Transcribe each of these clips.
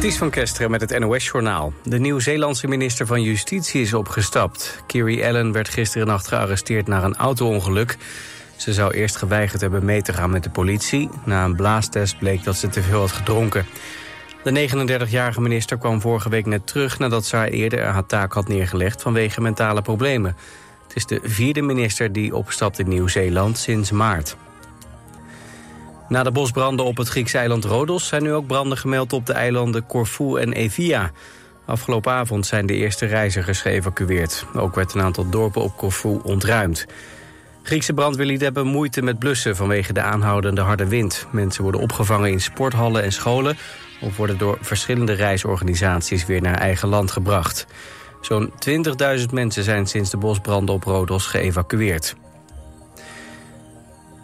Ties van Kesteren met het NOS-journaal. De Nieuw-Zeelandse minister van Justitie is opgestapt. Kiri Allen werd gisteren nacht gearresteerd na een auto-ongeluk. Ze zou eerst geweigerd hebben mee te gaan met de politie. Na een blaastest bleek dat ze te veel had gedronken. De 39-jarige minister kwam vorige week net terug... nadat ze haar eerder haar taak had neergelegd vanwege mentale problemen. Het is de vierde minister die opstapt in Nieuw-Zeeland sinds maart. Na de bosbranden op het Griekse eiland Rodos... zijn nu ook branden gemeld op de eilanden Corfu en Evia. Afgelopen avond zijn de eerste reizigers geëvacueerd. Ook werd een aantal dorpen op Corfu ontruimd. Griekse brandweerlieden hebben moeite met blussen vanwege de aanhoudende harde wind. Mensen worden opgevangen in sporthallen en scholen... of worden door verschillende reisorganisaties weer naar eigen land gebracht. Zo'n 20.000 mensen zijn sinds de bosbranden op Rodos geëvacueerd.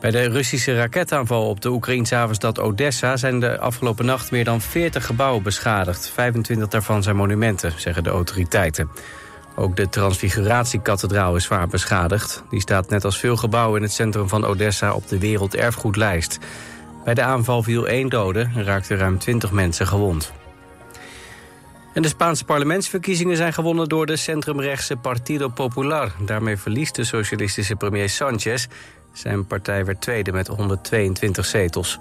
Bij de Russische raketaanval op de Oekraïnse havenstad Odessa... zijn de afgelopen nacht meer dan 40 gebouwen beschadigd. 25 daarvan zijn monumenten, zeggen de autoriteiten. Ook de Transfiguratiekathedraal is zwaar beschadigd. Die staat net als veel gebouwen in het centrum van Odessa op de werelderfgoedlijst. Bij de aanval viel één dode en raakten ruim 20 mensen gewond. En de Spaanse parlementsverkiezingen zijn gewonnen door de centrumrechtse Partido Popular. Daarmee verliest de socialistische premier Sanchez. Zijn partij werd tweede met 122 zetels.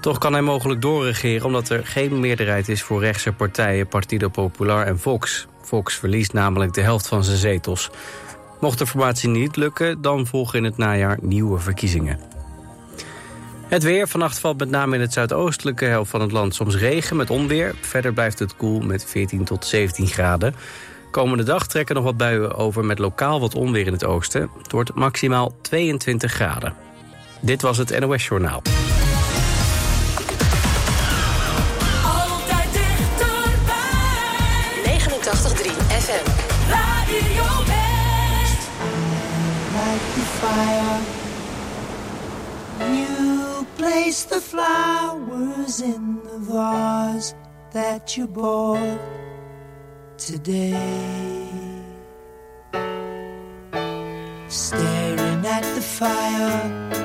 Toch kan hij mogelijk doorregeren omdat er geen meerderheid is voor rechtse partijen Partido Popular en Vox. Vox verliest namelijk de helft van zijn zetels. Mocht de formatie niet lukken, dan volgen in het najaar nieuwe verkiezingen. Het weer. Vannacht valt met name in het zuidoostelijke helft van het land soms regen met onweer. Verder blijft het koel met 14 tot 17 graden. Komende dag trekken nog wat buien over met lokaal wat onweer in het oosten. Het wordt maximaal 22 graden. Dit was het NOS Journaal. Altijd dichterbij. 89.3 FM. Radio West. like the fire. You place the flowers in the vase that you bought today. Staring at the fire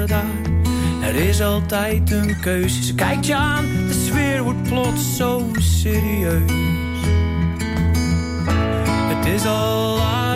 gedaan. Er is altijd een keuze. Kijk je aan, de sfeer wordt plots zo serieus. Het is al laat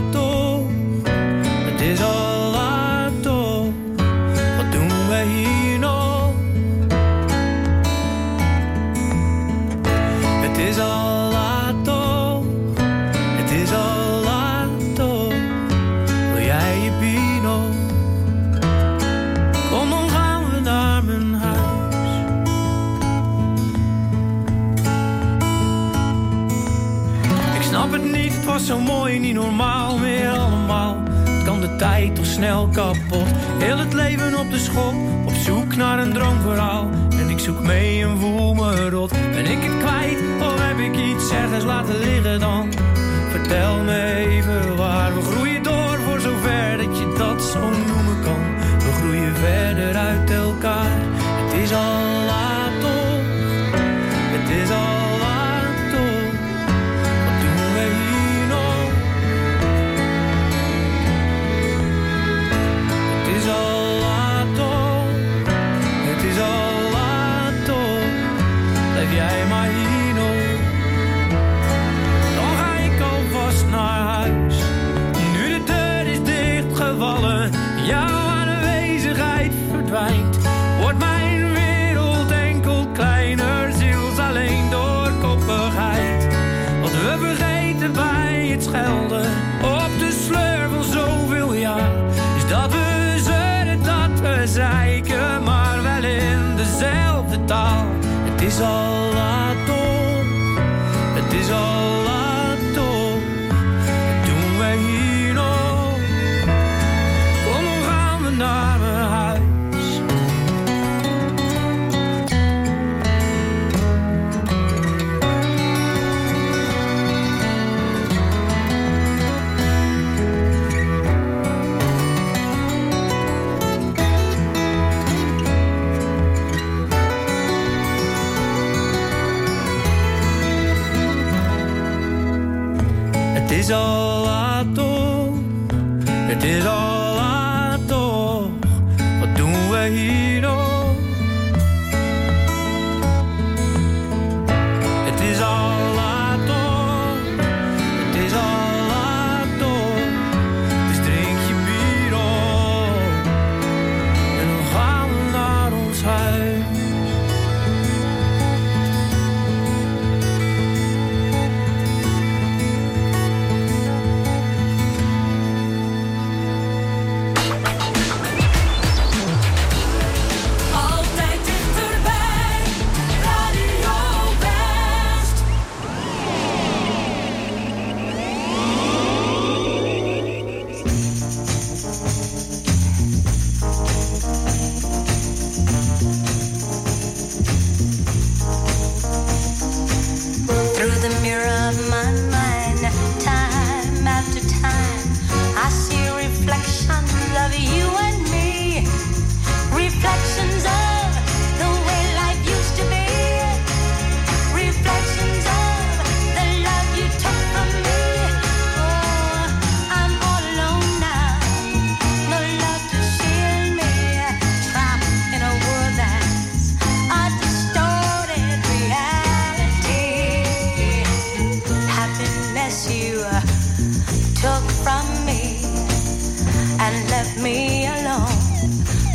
left me alone.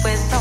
With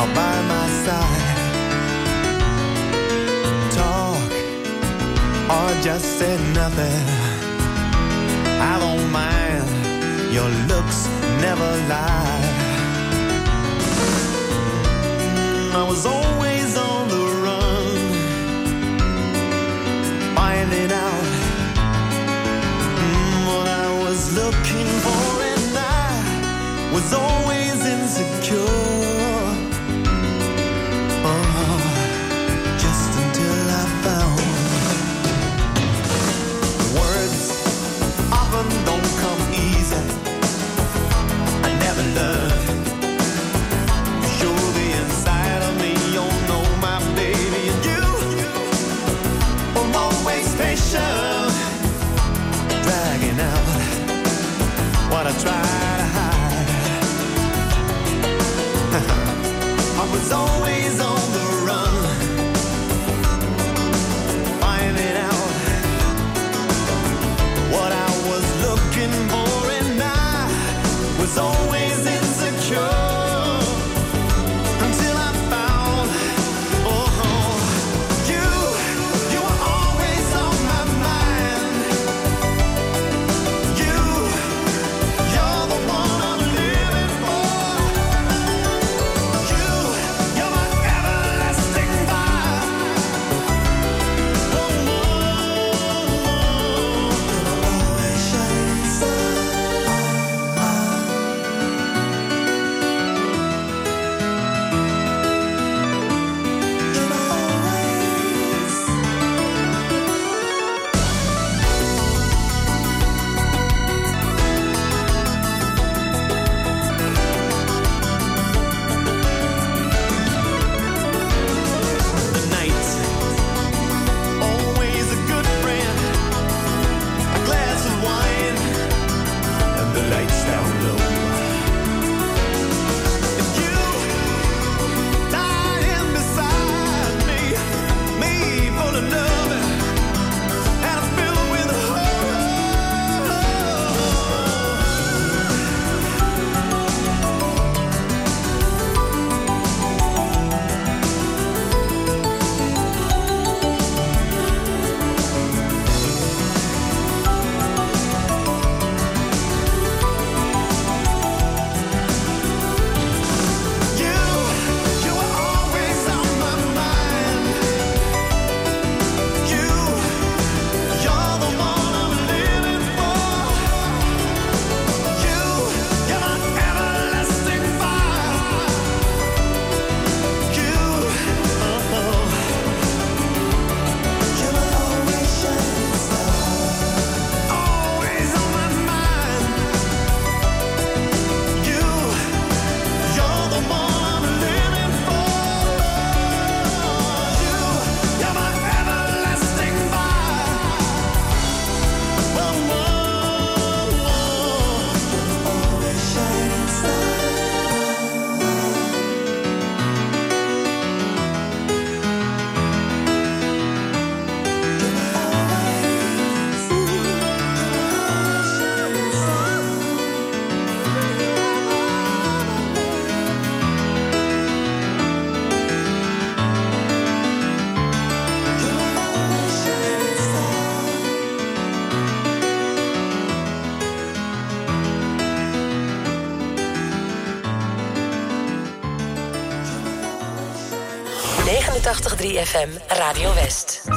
all by my side. Talk or just say nothing. I don't mind, your looks never lie. I was always on the run, finding out mm, what I was looking for, and I was always 3FM Radio West.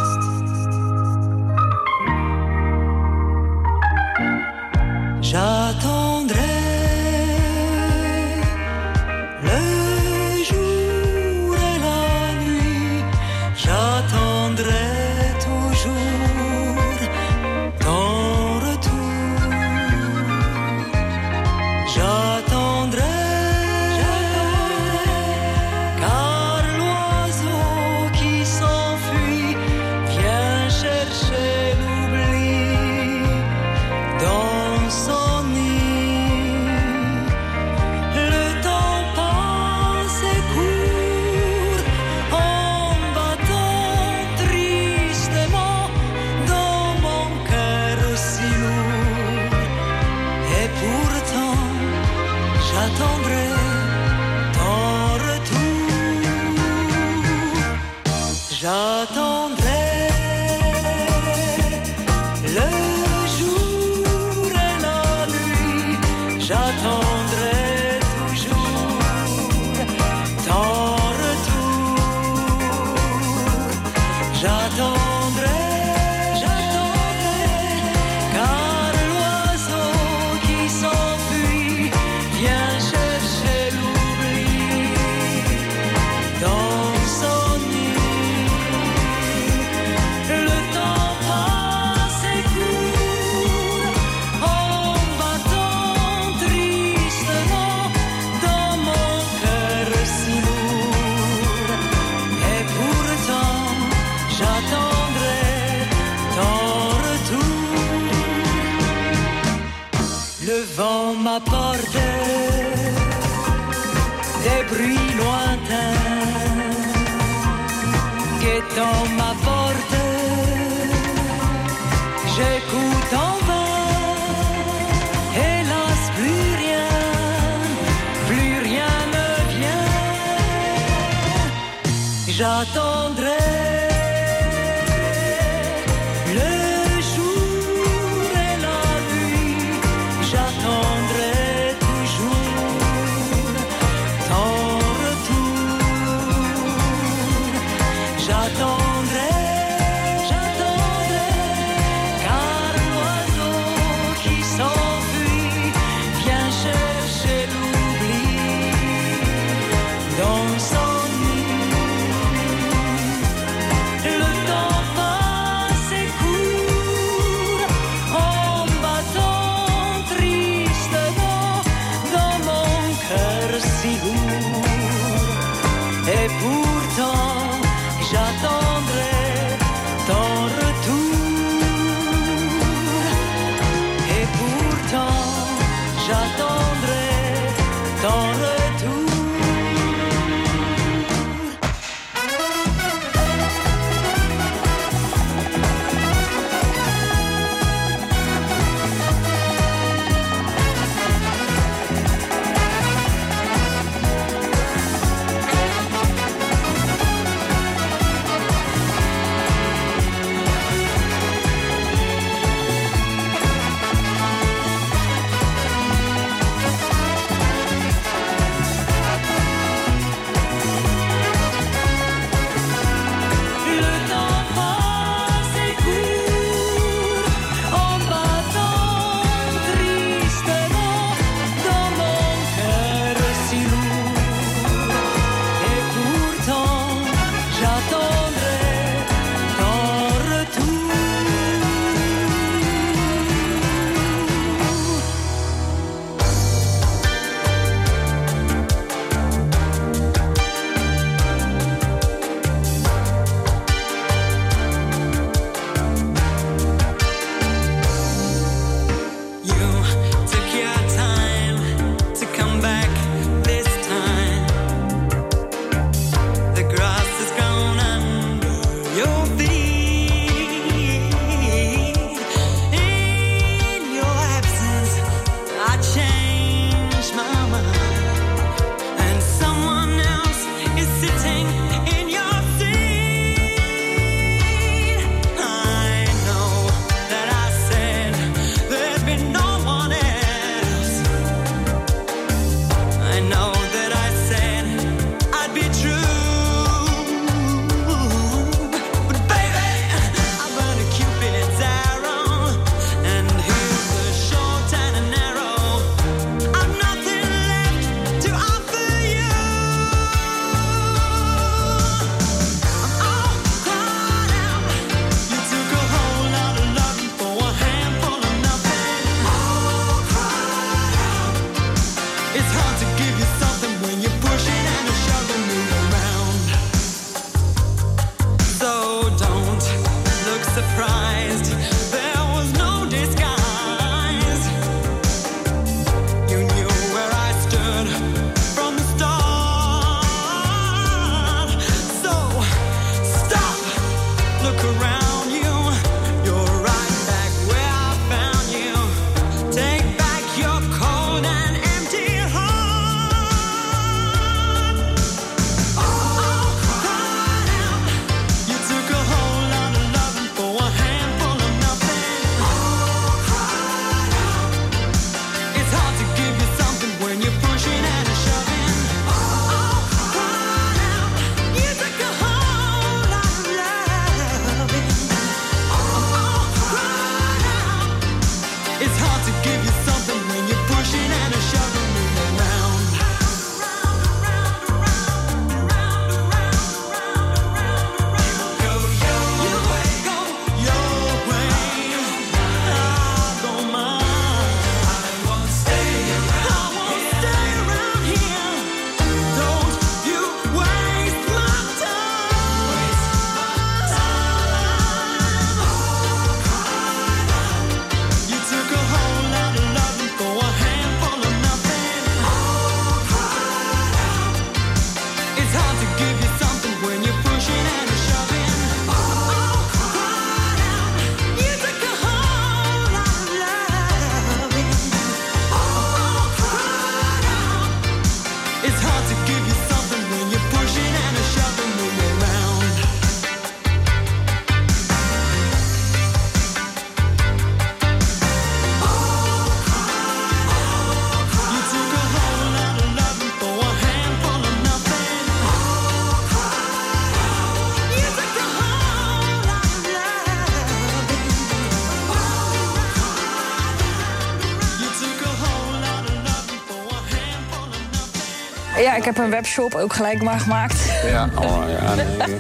Ik heb een webshop ook gelijk maar gemaakt. Ja, oh, ja nee.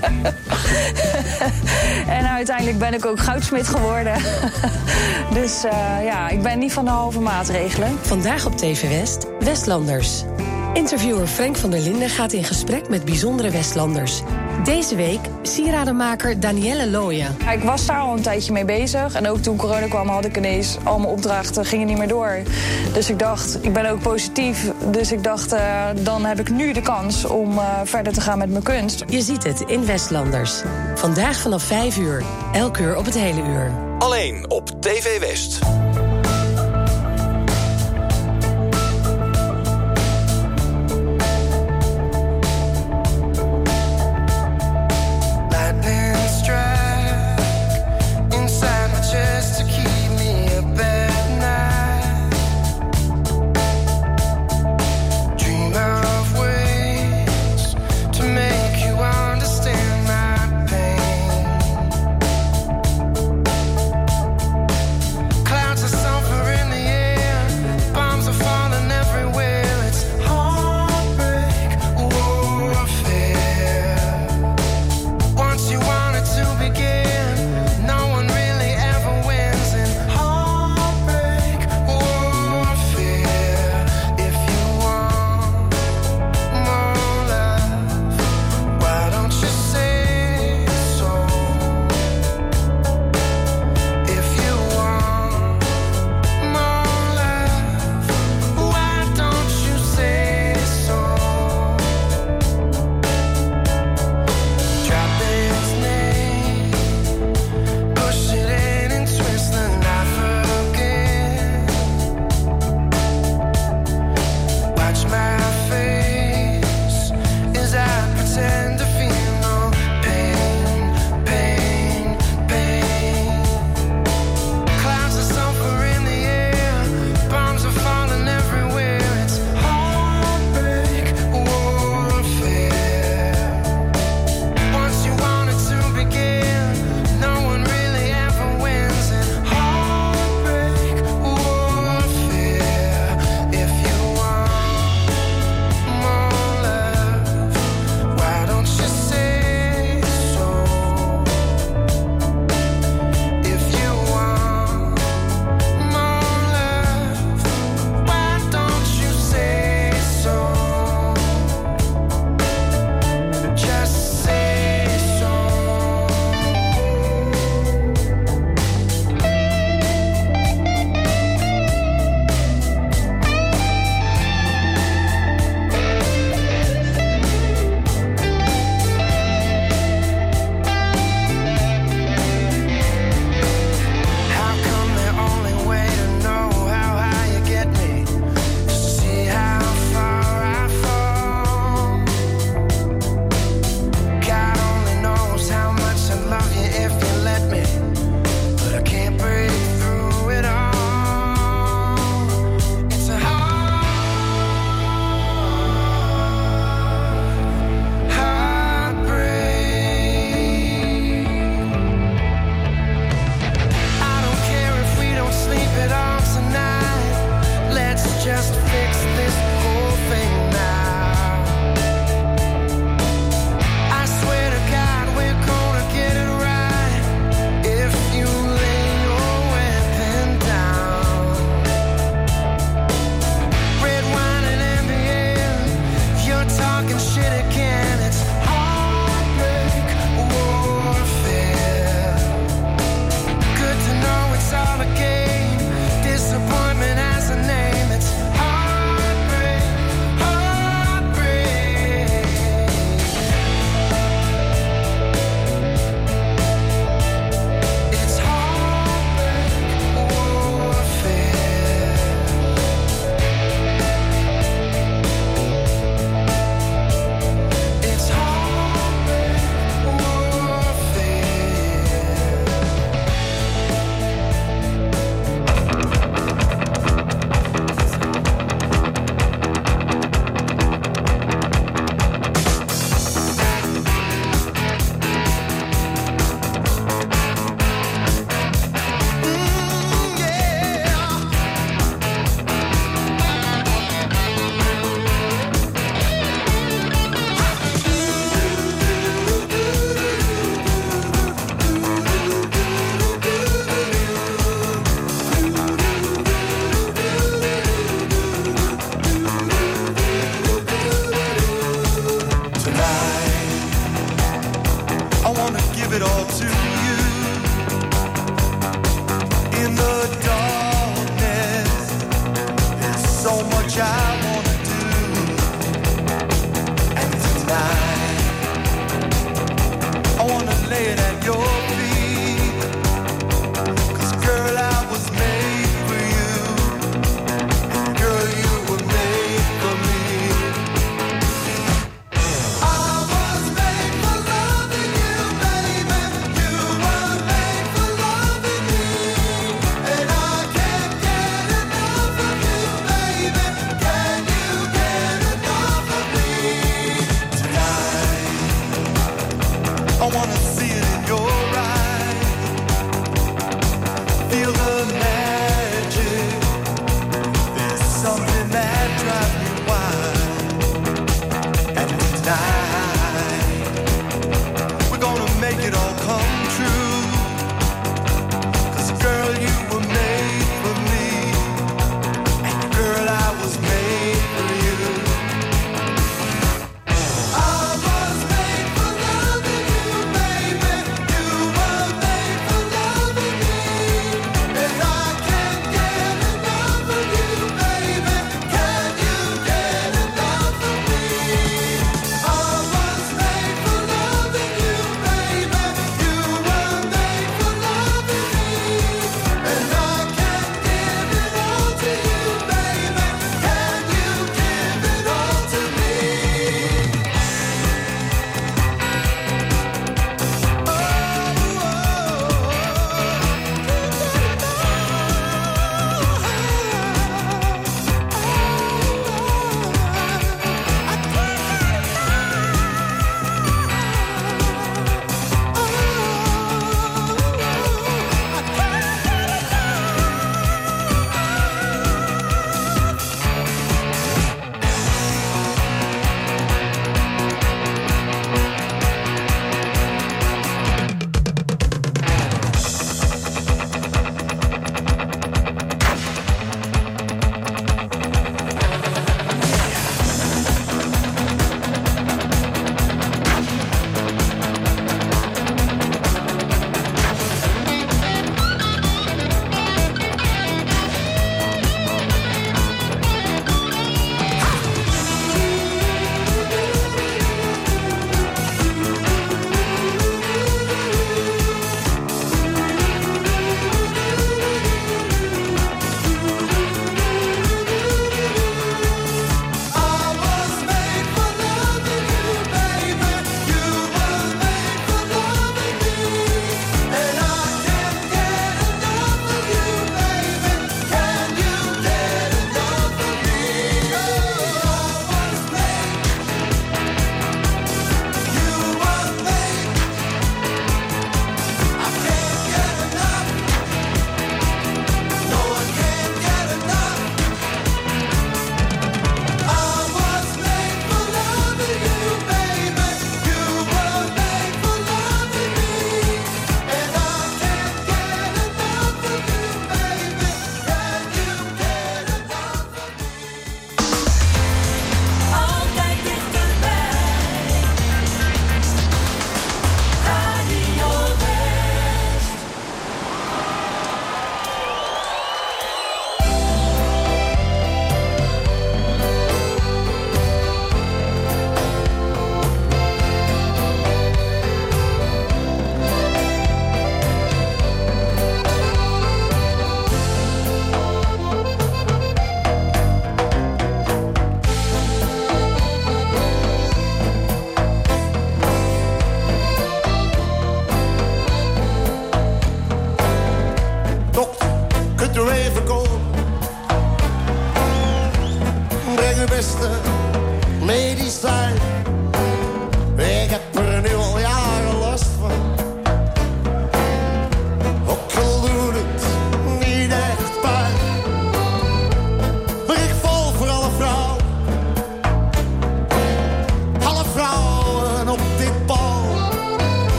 En uiteindelijk ben ik ook goudsmid geworden. dus eh, ja, ik ben niet van de halve maatregelen. Vandaag op TV West, Westlanders. Interviewer Frank van der Linden gaat in gesprek met bijzondere Westlanders. Deze week sieradenmaker Danielle Looyen. Ja, Ik was daar al een tijdje mee bezig. En ook toen corona kwam had ik ineens al mijn opdrachten gingen niet meer door. Dus ik dacht, ik ben ook positief. Dus ik dacht, eh, dan heb ik nu de kans om eh, verder te gaan met mijn kunst. Je ziet het in Westlanders. Vandaag vanaf 5 uur. Elk uur op het hele uur. Alleen op TV West.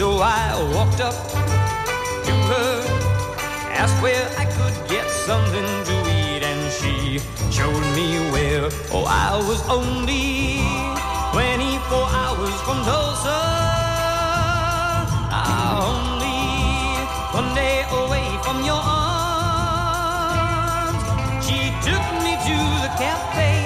So I walked up to her, asked where I could get something to eat, and she showed me where. Oh, I was only 24 hours from Tulsa. Only one day away from your arms. She took me to the cafe.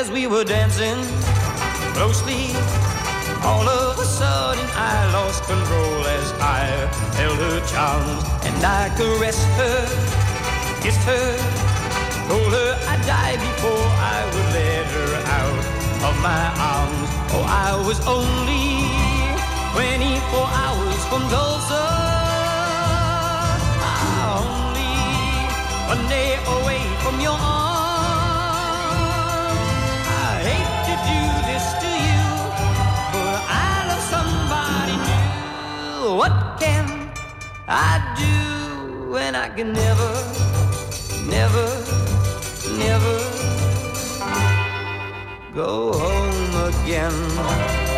as we were dancing closely. All of a sudden I lost control as I held her charms and I caressed her, kissed her, told her I'd die before I would let her out of my arms. Oh, I was only 24 hours from Tulsa. Only one day away from your arms. what can I do when I can never, never, never go home again?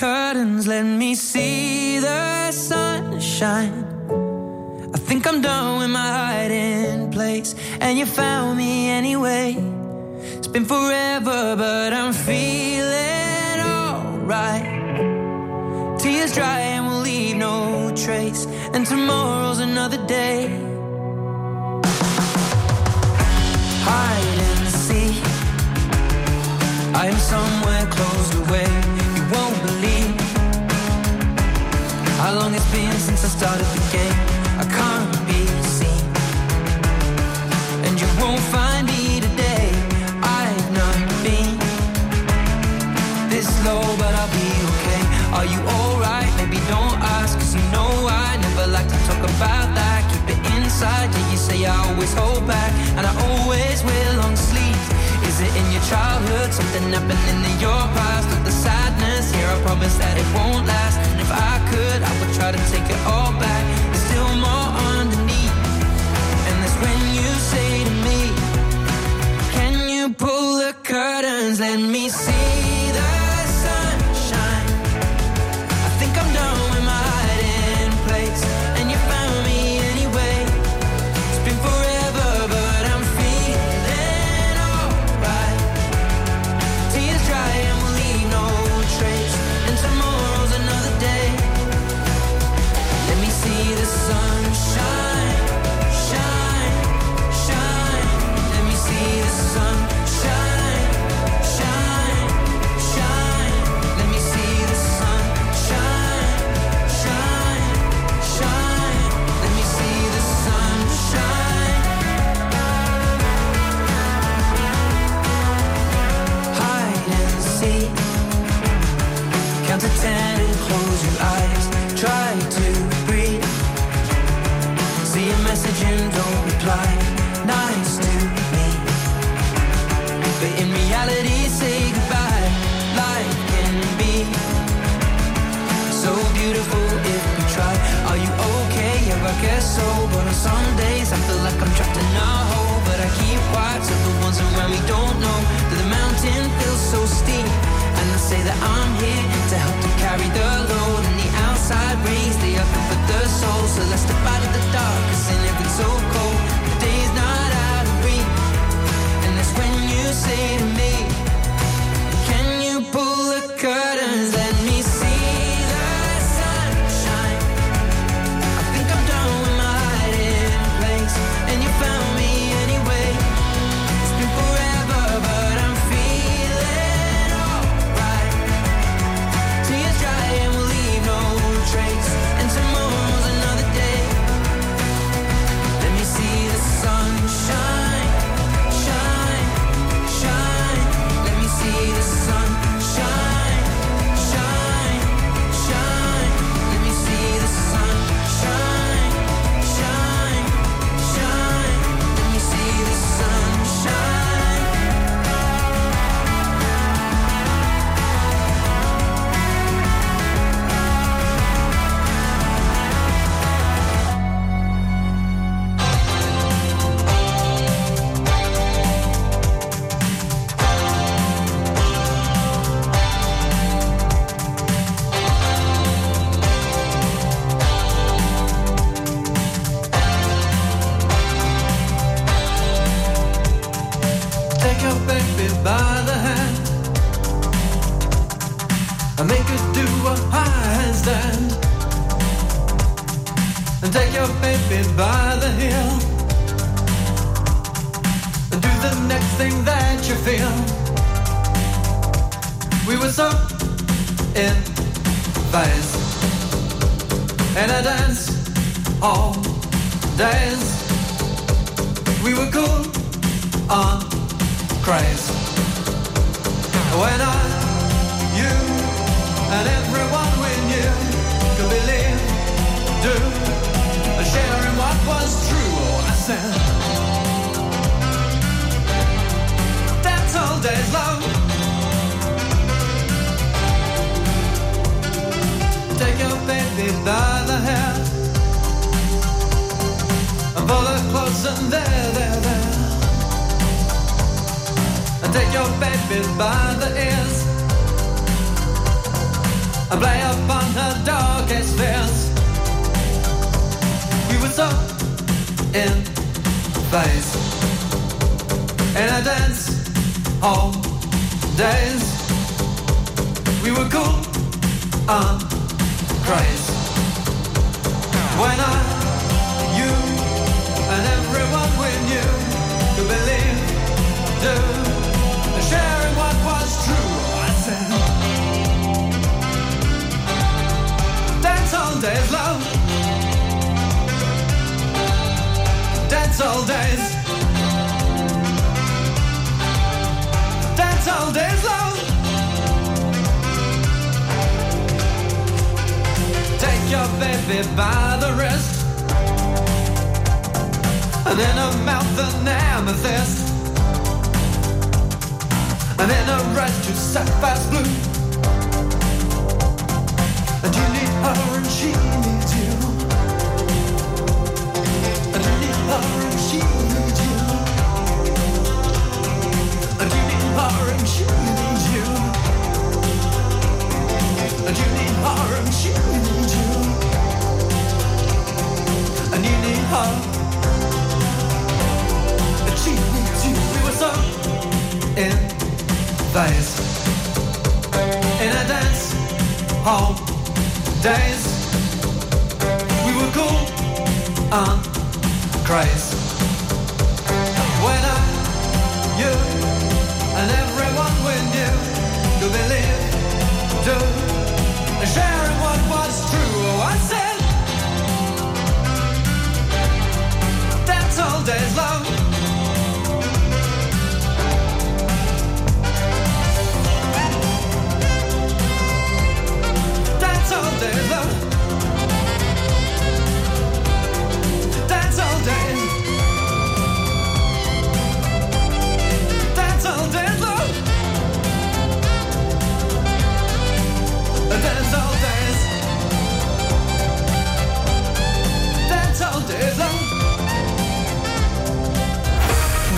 curtains, let me see the sunshine. I think I'm done with my hiding place, and you found me anyway. It's been forever, but I'm feeling alright. Tears dry and will leave no trace, and tomorrow's another day. Hide and see, I am somewhere closed away. How long it's been since I started the game I can't be seen. And you won't find me today I've not been This low but I'll be okay. Are you alright? Maybe don't ask Cause you know I never like to talk about that. Keep it inside Yeah you say I always hold back And I always will on sleep. Is it in your childhood? Something happened in your past? With the sadness Here I promise that it won't last. I could, I would try to take it all back. There's still more underneath. And that's when you say to me, Can you pull the curtains? Let me see. Your by the wrist. And in her mouth an amethyst. And in her eyes two sapphires blue. And you need her and she needs you. And you need her and she needs you. And you need her and she needs you. And you need her and she needs you We were so in In a dance hall We were cool and crazy When I, you and everyone we knew believe, do sharing what all days long. That's all days long. That's all days. That's all days long. Dance all.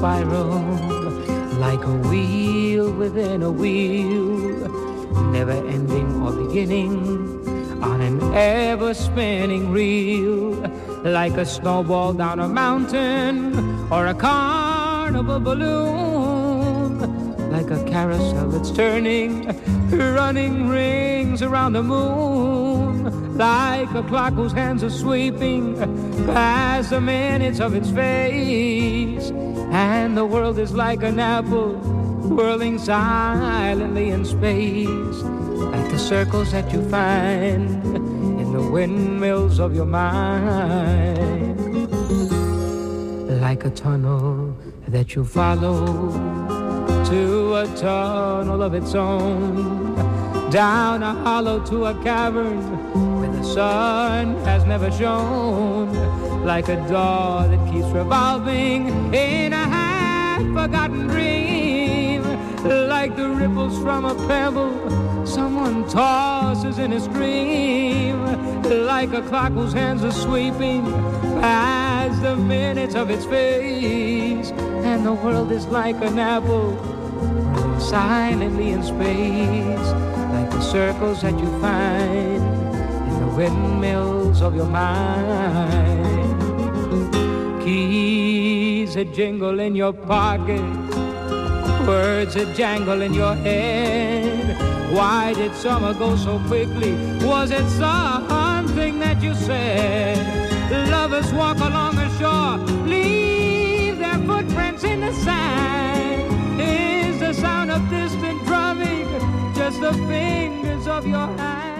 Spiral, like a wheel within a wheel, never ending or beginning on an ever spinning reel, like a snowball down a mountain or a carnival balloon, like a carousel that's turning, running rings around the moon, like a clock whose hands are sweeping past the minutes of its face, and the world is like an apple whirling silently in space, like the circles that you find in the windmills of your mind, like a tunnel that you follow to a tunnel of its own, down a hollow to a cavern where the sun has never shone, like a door that keeps revolving in a half-forgotten dream, like the ripples from a pebble someone tosses in a stream, like a clock whose hands are sweeping past the minutes of its face, and the world is like an apple silently in space, like the circles that you find in the windmills of your mind. Keys that jingle in your pocket, words that jangle in your head. Why did summer go so quickly? Was it something that you said? Lovers walk along the shore, leave their footprints in the sand. Is the sound of distant drumming just the fingers of your hand?